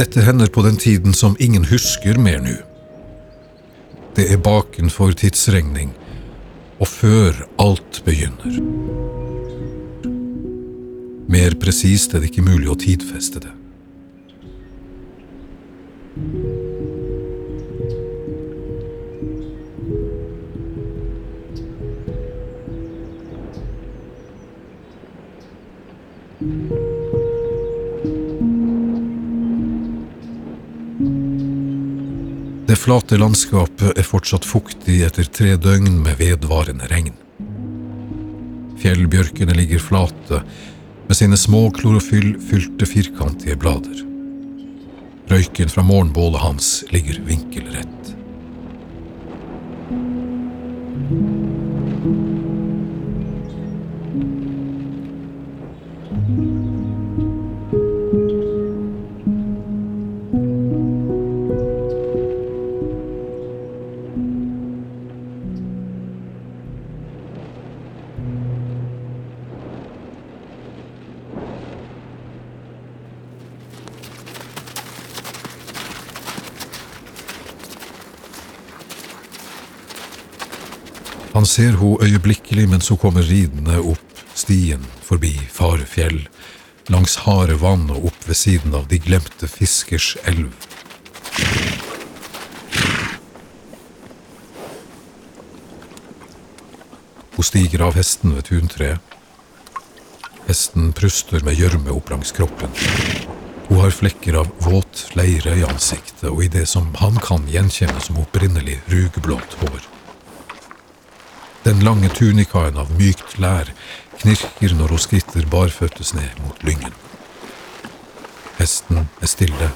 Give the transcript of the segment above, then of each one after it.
Dette hender på den tiden som ingen husker mer nå. Det er bakenfor tidsregning, og før alt begynner. Mer presist er det ikke mulig å tidfeste det. Flate landskapet er fortsatt fuktig etter tre døgn med vedvarende regn. Fjellbjørkene ligger flate med sine små klorofyllfylte firkantige blader. Røyken fra morgenbålet hans ligger vinkelrett. Han ser hun øyeblikkelig mens hun kommer ridende opp stien forbi Farefjell, langs harde vann og opp ved siden av de glemte fiskers elv. Hun stiger av hesten ved tuntreet. Hesten pruster med gjørme opp langs kroppen. Hun har flekker av våt leire i ansiktet og i det som han kan gjenkjenne som opprinnelig rugblått hår. Den lange tunikaen av mykt lær knirker når hun skritter barføttes ned mot lyngen. Hesten er stille,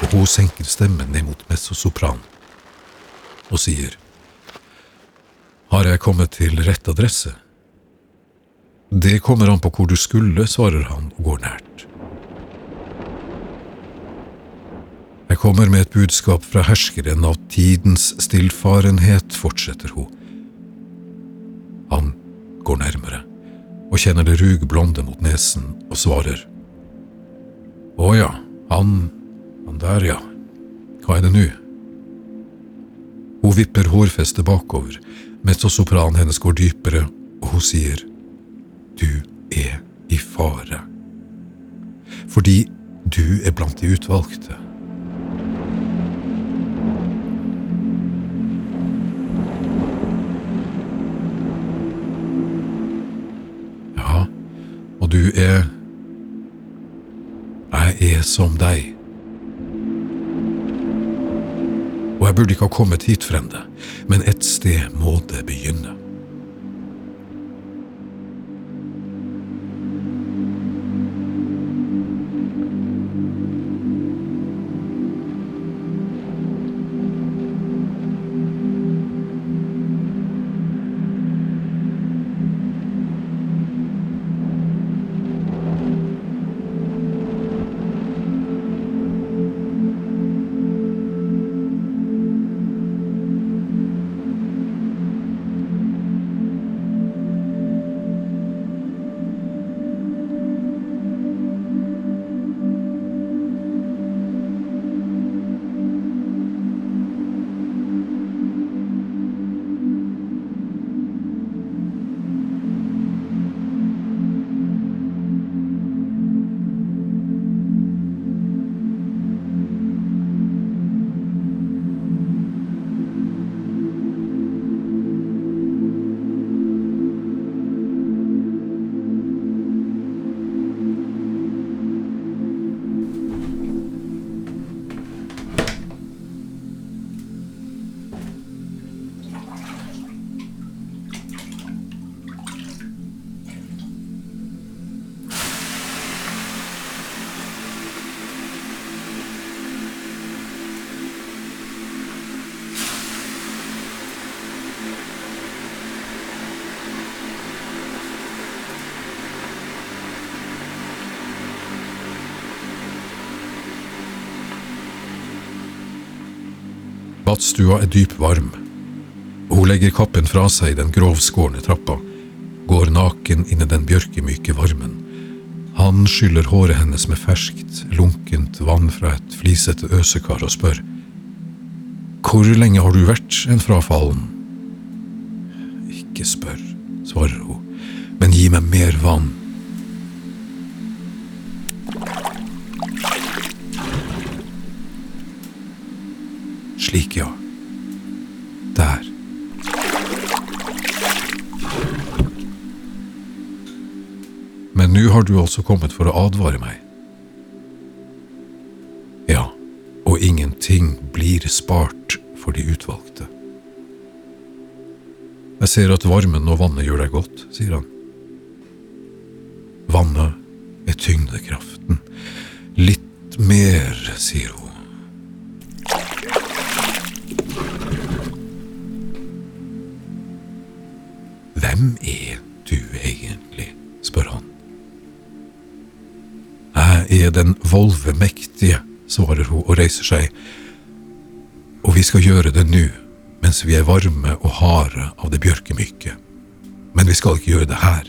og hun senker stemmen ned mot mezzosopran og sier Har jeg kommet til rett adresse? Det kommer an på hvor du skulle, svarer han og går nært. Jeg kommer med et budskap fra herskeren av tidens stillfarenhet, fortsetter hun. Går nærmere og kjenner det rugblonde mot nesen og svarer. Å ja, han… han der, ja. Hva er det nå? Hun vipper hårfestet bakover, mens sopranen hennes går dypere, og hun sier, Du er i fare. Fordi du er blant de utvalgte. Du er Jeg er som deg. Og jeg burde ikke ha kommet hit, frende, men et sted må det begynne. Badstua er dypvarm. Hun legger kappen fra seg i den grovskårne trappa, går naken inn i den bjørkemyke varmen. Han skyller håret hennes med ferskt, lunkent vann fra et flisete øsekar og spør. Hvor lenge har du vært en frafallen? Ikke spør, svarer hun, men gi meg mer vann. Slik, ja. Der. Men nå har du altså kommet for å advare meg. Ja, og ingenting blir spart for de utvalgte. Jeg ser at varmen og vannet gjør deg godt, sier han. Vannet er tyngdekraften. Litt mer, sier hun. Hvem er du egentlig? spør han. Jeg er den volvemektige, svarer hun og reiser seg, og vi skal gjøre det nå, mens vi er varme og harde av det bjørkemyke. Men vi skal ikke gjøre det her.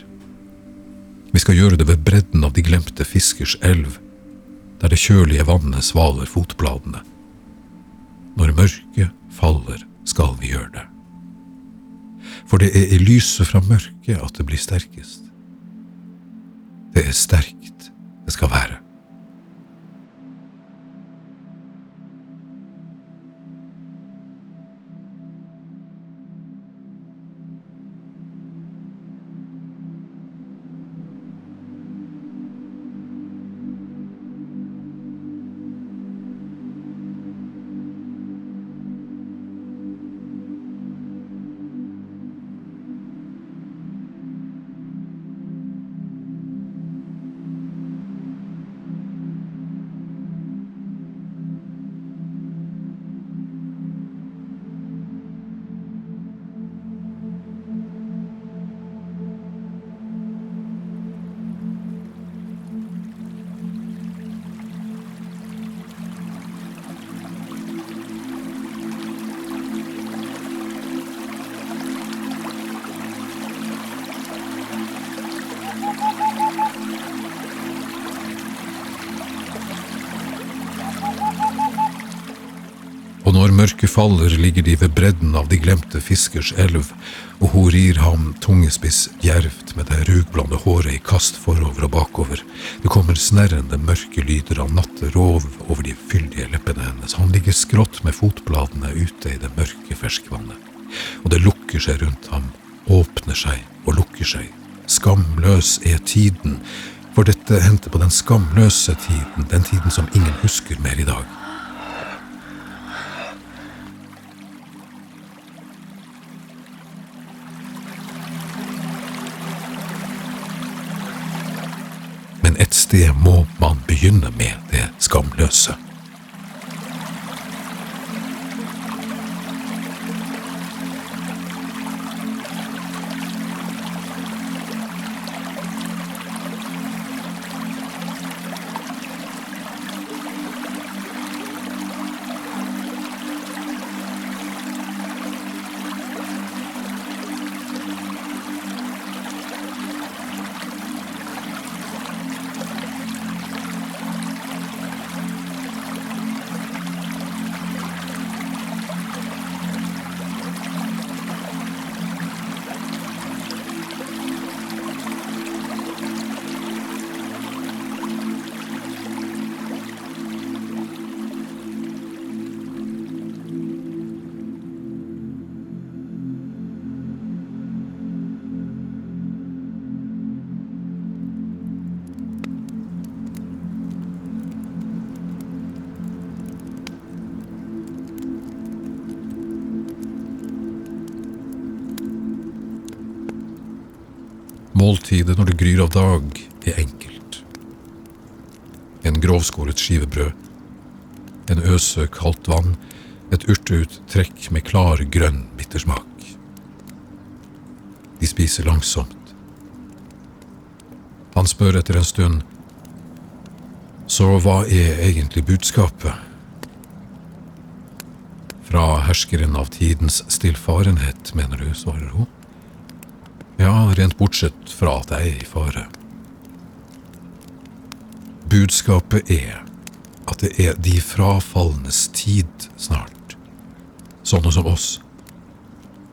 Vi skal gjøre det ved bredden av de glemte fiskers elv, der det kjølige vannet svaler fotbladene. Når mørket faller, skal vi gjøre det. For det er i lyset fra mørket at det blir sterkest. Det er sterkt det skal være. Mørket faller, ligger de ved bredden av de glemte fiskers elv, og hun rir ham tungespiss djervt med det rugblonde håret i kast forover og bakover. Det kommer snerrende mørke lyder av natterov over de fyldige leppene hennes. Han ligger skrått med fotbladene ute i det mørke ferskvannet. Og det lukker seg rundt ham, åpner seg og lukker seg. Skamløs er tiden, for dette hendte på den skamløse tiden, den tiden som ingen husker mer i dag. Men et sted må man begynne med det skamløse. Måltidet når det gryr av dag, er enkelt. En grovskåret skive brød, en øse kaldt vann, et urteuttrekk med klar, grønn bittersmak. De spiser langsomt. Han spør etter en stund, så hva er egentlig budskapet? Fra herskeren av tidens stillfarenhet, mener du, svarer hun. Ja, rent bortsett fra at jeg er i fare. Budskapet er at det er de frafalnes tid snart, sånne som oss.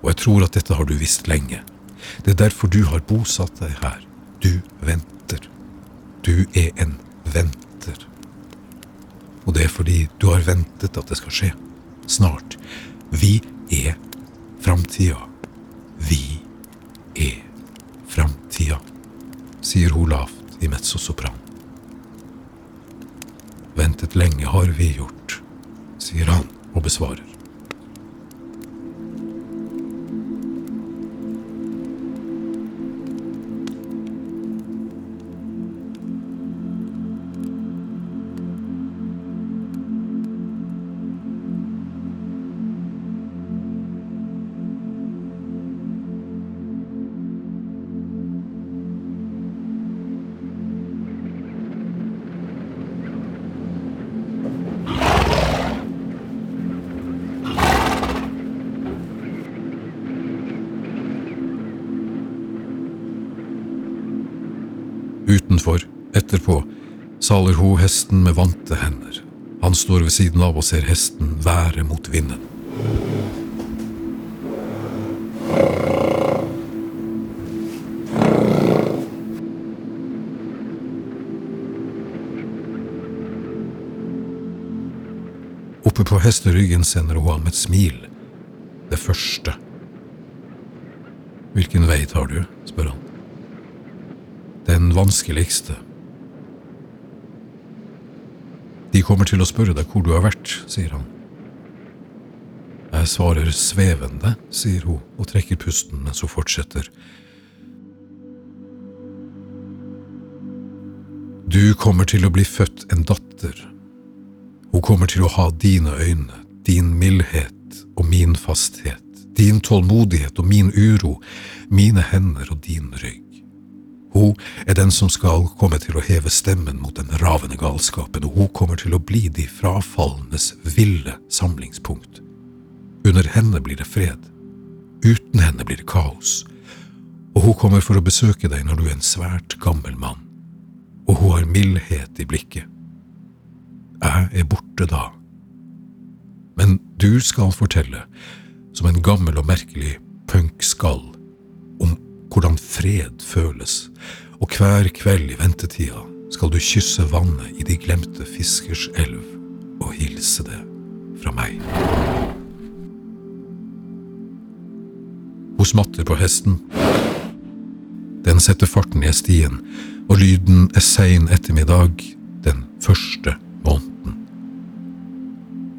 Og jeg tror at dette har du visst lenge. Det er derfor du har bosatt deg her. Du venter. Du er en venter. Og det er fordi du har ventet at det skal skje. Snart. Vi er framtida. Vi sier hun lavt i mezzosopran. Ventet lenge har vi gjort, sier han og besvarer. Utenfor, etterpå, saler hun hesten med vante hender. Han står ved siden av og ser hesten være mot vinden. Oppe på hesteryggen sender hun ham et smil. Det første. Hvilken vei tar du? spør han. Den vanskeligste. De kommer til å spørre deg hvor du har vært, sier han. Jeg svarer svevende, sier hun og trekker pusten mens hun fortsetter. Du kommer til å bli født en datter. Hun kommer til å ha dine øyne, din mildhet og min fasthet, din tålmodighet og min uro, mine hender og din rygg. Hun er den som skal komme til å heve stemmen mot den ravende galskapen, og hun kommer til å bli de frafallendes ville samlingspunkt. Under henne blir det fred. Uten henne blir det kaos. Og hun kommer for å besøke deg når du er en svært gammel mann. Og hun har mildhet i blikket. Jeg er borte da. Men du skal fortelle, som en gammel og merkelig punkskall, om hvordan fred føles, og hver kveld i ventetida skal du kysse vannet i de glemte fiskers elv og hilse det fra meg. Hun smatter på hesten. Den setter farten i stien, og lyden er sein ettermiddag den første måneden.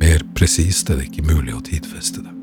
Mer presist er det ikke mulig å tidfeste det.